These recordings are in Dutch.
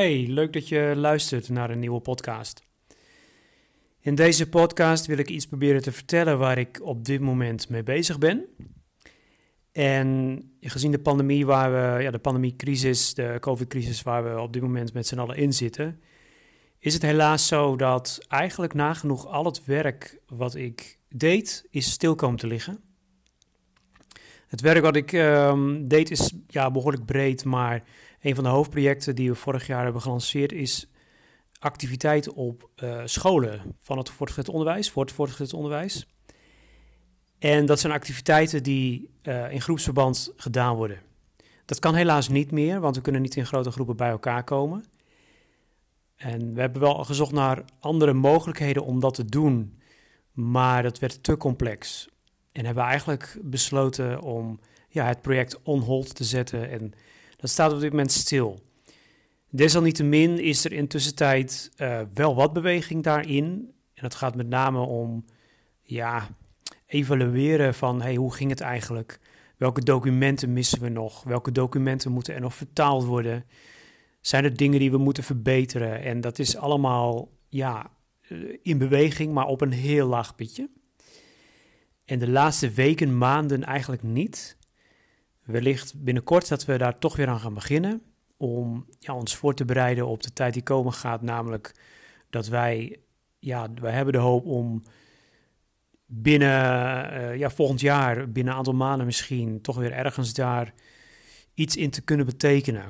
Hey, leuk dat je luistert naar een nieuwe podcast. In deze podcast wil ik iets proberen te vertellen waar ik op dit moment mee bezig ben. En gezien de pandemie waar we, ja, de pandemiecrisis, de COVID-crisis waar we op dit moment met z'n allen in zitten, is het helaas zo dat eigenlijk nagenoeg al het werk wat ik deed, is stil komen te liggen. Het werk wat ik ehm, deed is ja, behoorlijk breed, maar een van de hoofdprojecten die we vorig jaar hebben gelanceerd is activiteit op uh, scholen van het voortgezet onderwijs, voor het voortgezet onderwijs. En dat zijn activiteiten die uh, in groepsverband gedaan worden. Dat kan helaas niet meer, want we kunnen niet in grote groepen bij elkaar komen. En we hebben wel gezocht naar andere mogelijkheden om dat te doen, maar dat werd te complex. En hebben eigenlijk besloten om ja, het project on hold te zetten en dat staat op dit moment stil. Desalniettemin is er intussen tijd uh, wel wat beweging daarin. En dat gaat met name om ja, evalueren van hey, hoe ging het eigenlijk? Welke documenten missen we nog? Welke documenten moeten er nog vertaald worden? Zijn er dingen die we moeten verbeteren? En dat is allemaal ja, eh, in beweging, maar op een heel laag pitje. En de laatste weken, maanden eigenlijk niet. Wellicht binnenkort dat we daar toch weer aan gaan beginnen. Om ja, ons voor te bereiden op de tijd die komen gaat. Namelijk dat wij, ja, wij hebben de hoop om binnen uh, ja, volgend jaar, binnen een aantal maanden misschien, toch weer ergens daar iets in te kunnen betekenen.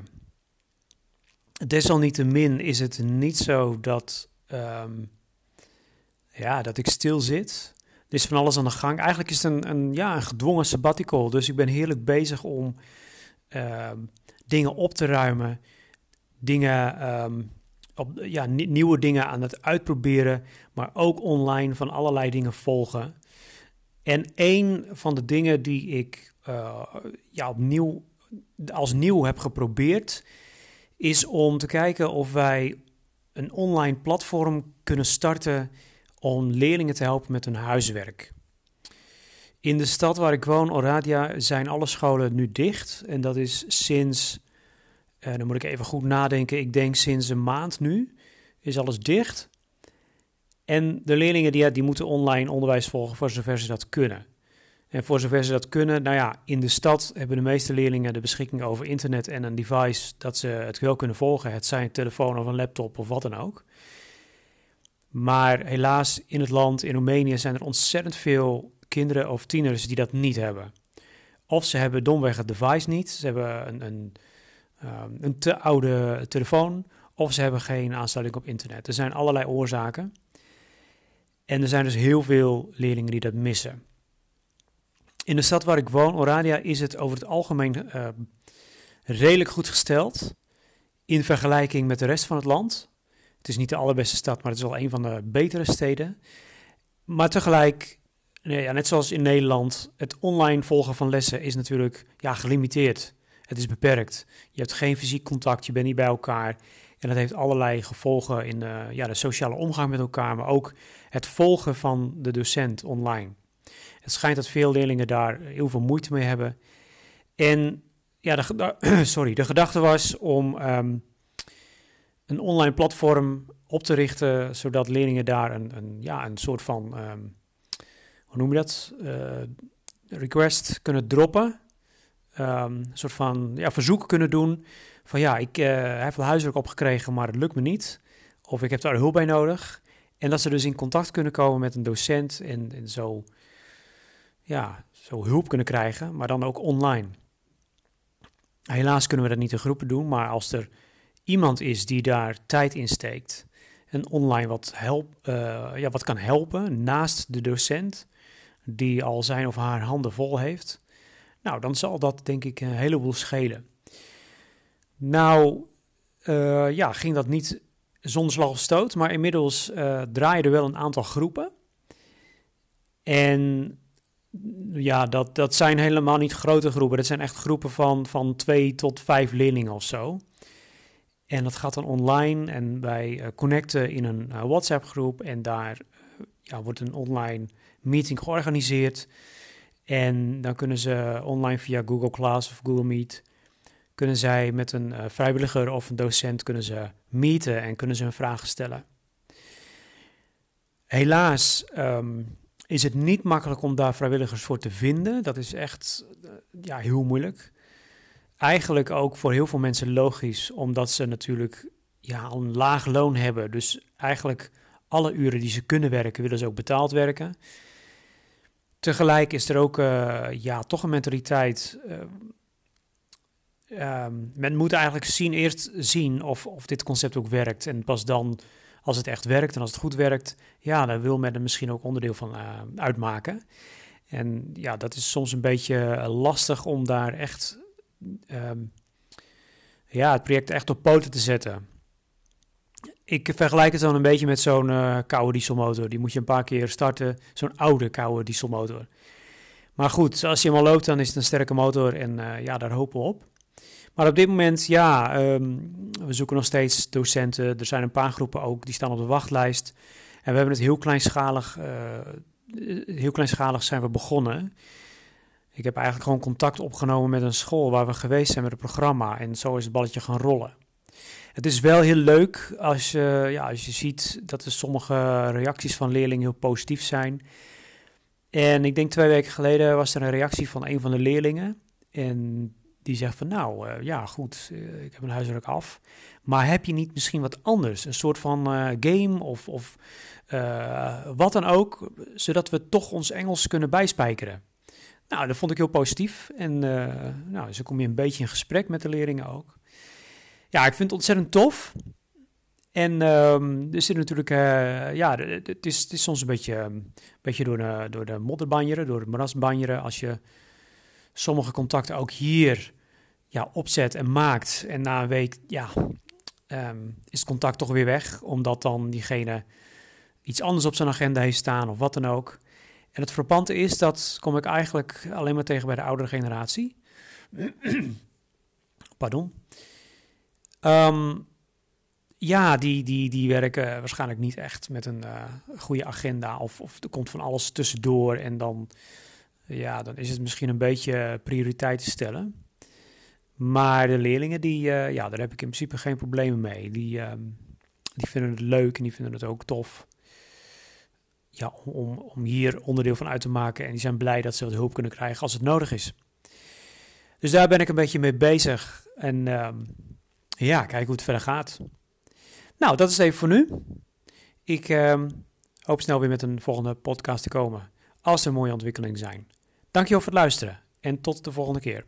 Desalniettemin is het niet zo dat, um, ja, dat ik stil zit. Er is van alles aan de gang. Eigenlijk is het een, een, ja, een gedwongen sabbatical. Dus ik ben heerlijk bezig om uh, dingen op te ruimen. Dingen, um, op, ja, nieuwe dingen aan het uitproberen. Maar ook online van allerlei dingen volgen. En een van de dingen die ik uh, ja, opnieuw als nieuw heb geprobeerd, is om te kijken of wij een online platform kunnen starten om leerlingen te helpen met hun huiswerk. In de stad waar ik woon, Oradia, zijn alle scholen nu dicht. En dat is sinds, uh, dan moet ik even goed nadenken, ik denk sinds een maand nu is alles dicht. En de leerlingen die, die moeten online onderwijs volgen voor zover ze dat kunnen. En voor zover ze dat kunnen, nou ja, in de stad hebben de meeste leerlingen de beschikking over internet en een device dat ze het wel kunnen volgen. Het zijn een telefoon of een laptop of wat dan ook. Maar helaas in het land, in Roemenië, zijn er ontzettend veel kinderen of tieners die dat niet hebben. Of ze hebben domweg het device niet, ze hebben een, een, um, een te oude telefoon, of ze hebben geen aansluiting op internet. Er zijn allerlei oorzaken. En er zijn dus heel veel leerlingen die dat missen. In de stad waar ik woon, Oradia, is het over het algemeen uh, redelijk goed gesteld in vergelijking met de rest van het land. Het is niet de allerbeste stad, maar het is wel een van de betere steden. Maar tegelijk, ja, net zoals in Nederland, het online volgen van lessen is natuurlijk ja, gelimiteerd. Het is beperkt. Je hebt geen fysiek contact, je bent niet bij elkaar. En dat heeft allerlei gevolgen in de, ja, de sociale omgang met elkaar, maar ook het volgen van de docent online. Het schijnt dat veel leerlingen daar heel veel moeite mee hebben. En ja, de, sorry, de gedachte was om um, een online platform op te richten, zodat leerlingen daar een, een ja, een soort van, um, hoe noem je dat, uh, request kunnen droppen. Um, een soort van ja, verzoek kunnen doen van ja, ik uh, heb wel huiswerk opgekregen, maar het lukt me niet. Of ik heb daar hulp bij nodig. En dat ze dus in contact kunnen komen met een docent en, en zo, ja, zo hulp kunnen krijgen, maar dan ook online. Helaas kunnen we dat niet in groepen doen, maar als er iemand is die daar tijd in steekt en online wat, help, uh, ja, wat kan helpen naast de docent, die al zijn of haar handen vol heeft, nou, dan zal dat denk ik een heleboel schelen. Nou, uh, ja, ging dat niet zonder slag of stoot, maar inmiddels uh, draaien er wel een aantal groepen. En ja, dat, dat zijn helemaal niet grote groepen. Dat zijn echt groepen van, van twee tot vijf leerlingen of zo. En dat gaat dan online en wij uh, connecten in een uh, WhatsApp-groep en daar uh, ja, wordt een online meeting georganiseerd. En dan kunnen ze online via Google Class of Google Meet kunnen zij met een vrijwilliger of een docent kunnen ze meeten en kunnen ze hun vragen stellen. Helaas ehm, is het niet makkelijk om daar vrijwilligers voor te vinden. Dat is echt ja, heel moeilijk. Eigenlijk ook voor heel veel mensen logisch, omdat ze natuurlijk ja, een laag loon hebben. Dus eigenlijk alle uren die ze kunnen werken, willen ze ook betaald werken. Tegelijk is er ook uh, ja, toch een mentaliteit. Uh, um, men moet eigenlijk zien, eerst zien of, of dit concept ook werkt. En pas dan, als het echt werkt en als het goed werkt, ja, dan wil men er misschien ook onderdeel van uh, uitmaken. En ja, dat is soms een beetje lastig om daar echt um, ja, het project echt op poten te zetten. Ik vergelijk het dan een beetje met zo'n uh, koude dieselmotor. Die moet je een paar keer starten. Zo'n oude koude dieselmotor. Maar goed, als je hem al loopt, dan is het een sterke motor en uh, ja, daar hopen we op. Maar op dit moment, ja, um, we zoeken nog steeds docenten. Er zijn een paar groepen ook, die staan op de wachtlijst. En we hebben het heel kleinschalig, uh, heel kleinschalig zijn we begonnen. Ik heb eigenlijk gewoon contact opgenomen met een school waar we geweest zijn met het programma. En zo is het balletje gaan rollen. Het is wel heel leuk als je, ja, als je ziet dat er sommige reacties van leerlingen heel positief zijn. En ik denk twee weken geleden was er een reactie van een van de leerlingen. En die zegt van nou uh, ja goed, uh, ik heb mijn huiswerk af. Maar heb je niet misschien wat anders? Een soort van uh, game of, of wat dan ook. Zodat we toch ons Engels kunnen bijspijkeren. Nou, dat vond ik heel positief. En nou, zo kom je een beetje in gesprek met de leerlingen ook ja, ik vind het ontzettend tof. En um, er zit natuurlijk, uh, ja, het is, het is soms een beetje, een beetje door, de, door de modderbanjeren, door het morasbanjeren. Als je sommige contacten ook hier ja, opzet en maakt. En na een week, ja, um, is het contact toch weer weg. Omdat dan diegene iets anders op zijn agenda heeft staan of wat dan ook. En het frappante is, dat kom ik eigenlijk alleen maar tegen bij de oudere generatie. Pardon. Um, ja, die, die, die werken waarschijnlijk niet echt met een uh, goede agenda. Of, of er komt van alles tussendoor. En dan, ja, dan is het misschien een beetje prioriteiten stellen. Maar de leerlingen, die, uh, ja, daar heb ik in principe geen problemen mee. Die, um, die vinden het leuk en die vinden het ook tof. Ja, om, om hier onderdeel van uit te maken. En die zijn blij dat ze wat hulp kunnen krijgen als het nodig is. Dus daar ben ik een beetje mee bezig. En um, ja, kijk hoe het verder gaat. Nou, dat is even voor nu. Ik uh, hoop snel weer met een volgende podcast te komen. Als er mooie ontwikkelingen zijn. Dankjewel voor het luisteren en tot de volgende keer.